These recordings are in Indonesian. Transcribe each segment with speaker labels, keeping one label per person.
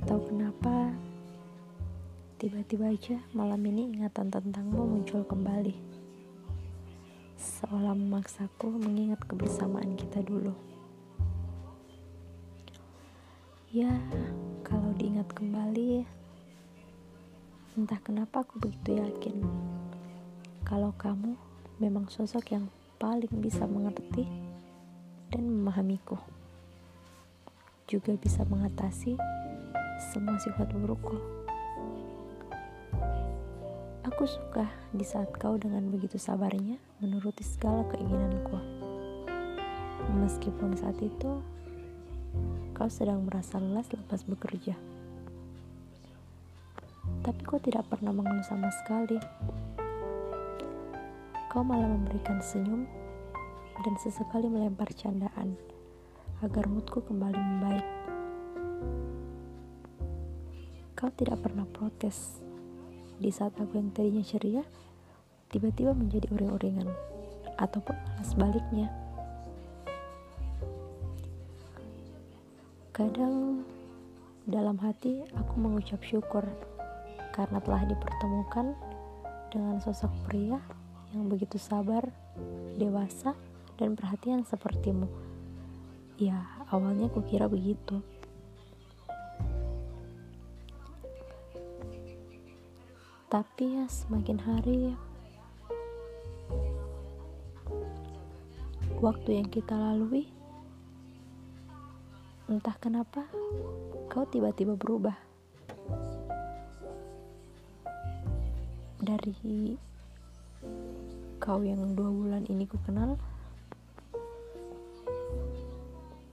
Speaker 1: Gak tahu kenapa, tiba-tiba aja malam ini ingatan tentangmu muncul kembali. Seolah memaksaku mengingat kebersamaan kita dulu. Ya, kalau diingat kembali, entah kenapa aku begitu yakin kalau kamu memang sosok yang paling bisa mengerti dan memahamiku. Juga bisa mengatasi semua sifat burukku. Aku suka di saat kau dengan begitu sabarnya menuruti segala keinginanku. Meskipun saat itu kau sedang merasa lelah lepas bekerja. Tapi kau tidak pernah mengeluh sama sekali Kau malah memberikan senyum dan sesekali melempar candaan agar moodku kembali membaik. Kau tidak pernah protes di saat aku yang tadinya ceria tiba-tiba menjadi uring-uringan ataupun malah sebaliknya. Kadang dalam hati aku mengucap syukur karena telah dipertemukan dengan sosok pria yang begitu sabar, dewasa, dan perhatian sepertimu. Ya, awalnya kukira begitu. Tapi ya semakin hari waktu yang kita lalui entah kenapa kau tiba-tiba berubah. Dari kau yang dua bulan ini ku kenal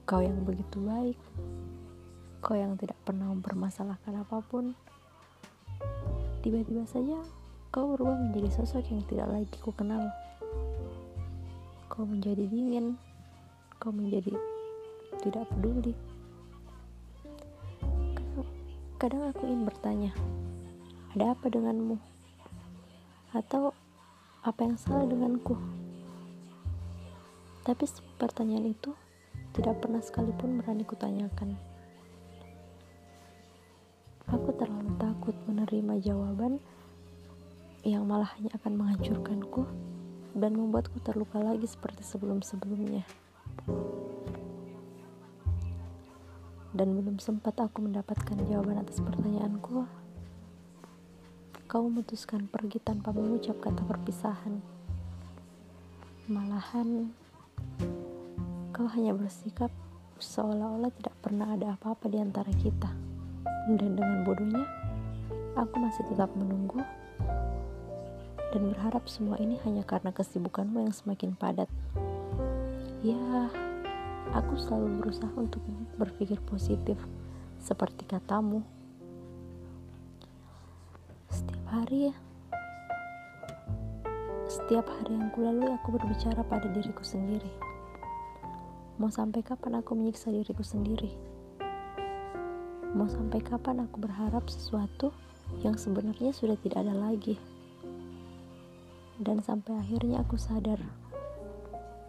Speaker 1: kau yang begitu baik kau yang tidak pernah mempermasalahkan apa pun tiba-tiba saja kau berubah menjadi sosok yang tidak lagi ku kenal kau menjadi dingin kau menjadi tidak peduli kadang, aku ingin bertanya ada apa denganmu atau apa yang salah denganku? Tapi pertanyaan itu tidak pernah sekalipun berani kutanyakan. Takut menerima jawaban yang malah hanya akan menghancurkanku dan membuatku terluka lagi seperti sebelum-sebelumnya. Dan belum sempat aku mendapatkan jawaban atas pertanyaanku, kau memutuskan pergi tanpa mengucap kata perpisahan. Malahan, kau hanya bersikap seolah-olah tidak pernah ada apa-apa di antara kita. Dan dengan bodohnya, aku masih tetap menunggu dan berharap semua ini hanya karena kesibukanmu yang semakin padat. Ya, aku selalu berusaha untuk berpikir positif, seperti katamu. Hari ya setiap hari yang kulalui aku berbicara pada diriku sendiri. Mau sampai kapan aku menyiksa diriku sendiri? Mau sampai kapan aku berharap sesuatu yang sebenarnya sudah tidak ada lagi dan sampai akhirnya aku sadar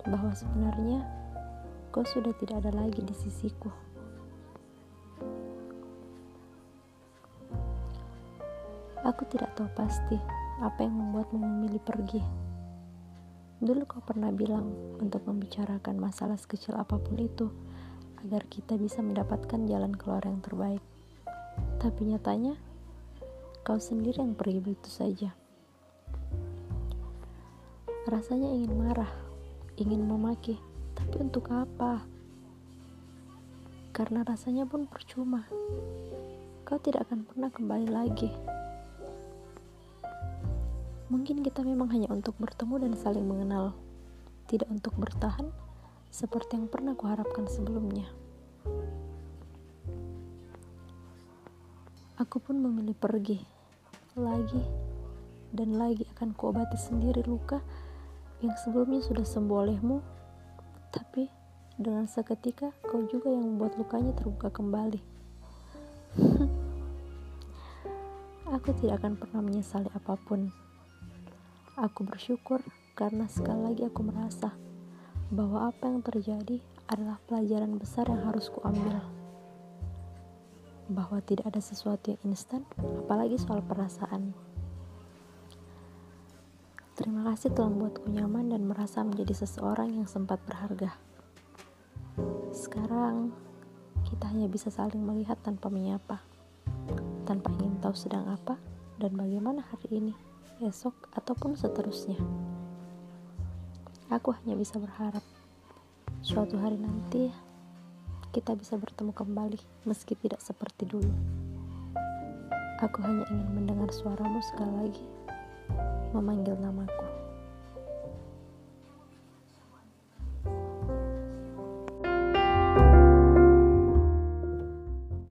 Speaker 1: bahwa sebenarnya kau sudah tidak ada lagi di sisiku. Aku tidak tahu pasti apa yang membuatmu memilih pergi. Dulu kau pernah bilang untuk membicarakan masalah sekecil apa pun itu agar kita bisa mendapatkan jalan keluar yang terbaik. Tapi nyatanya kau sendiri yang pergi begitu saja. Rasanya ingin marah, ingin memaki, tapi untuk apa? Karena rasanya pun percuma. Kau tidak akan pernah kembali lagi. Mungkin kita memang hanya untuk bertemu dan saling mengenal, tidak untuk bertahan seperti yang pernah kuharapkan sebelumnya. Aku pun memilih pergi, lagi dan lagi akan kuobati sendiri luka yang sebelumnya sudah sembuh olehmu, tapi dengan seketika kau juga yang membuat lukanya terbuka kembali. Aku tidak akan pernah menyesali apa pun. Aku bersyukur karena sekali lagi aku merasa bahwa apa yang terjadi adalah pelajaran besar yang harus kuambil. Bahwa tidak ada sesuatu yang instan, apalagi soal perasaan. Terima kasih telah membuatku nyaman dan merasa menjadi seseorang yang sempat berharga. Sekarang, kita hanya bisa saling melihat tanpa menyapa, tanpa ingin tahu sedang apa dan bagaimana hari ini, esok, ataupun seterusnya. Aku hanya bisa berharap suatu hari nanti kita bisa bertemu kembali meski tidak seperti dulu. Aku hanya ingin mendengar suaramu sekali lagi memanggil namaku.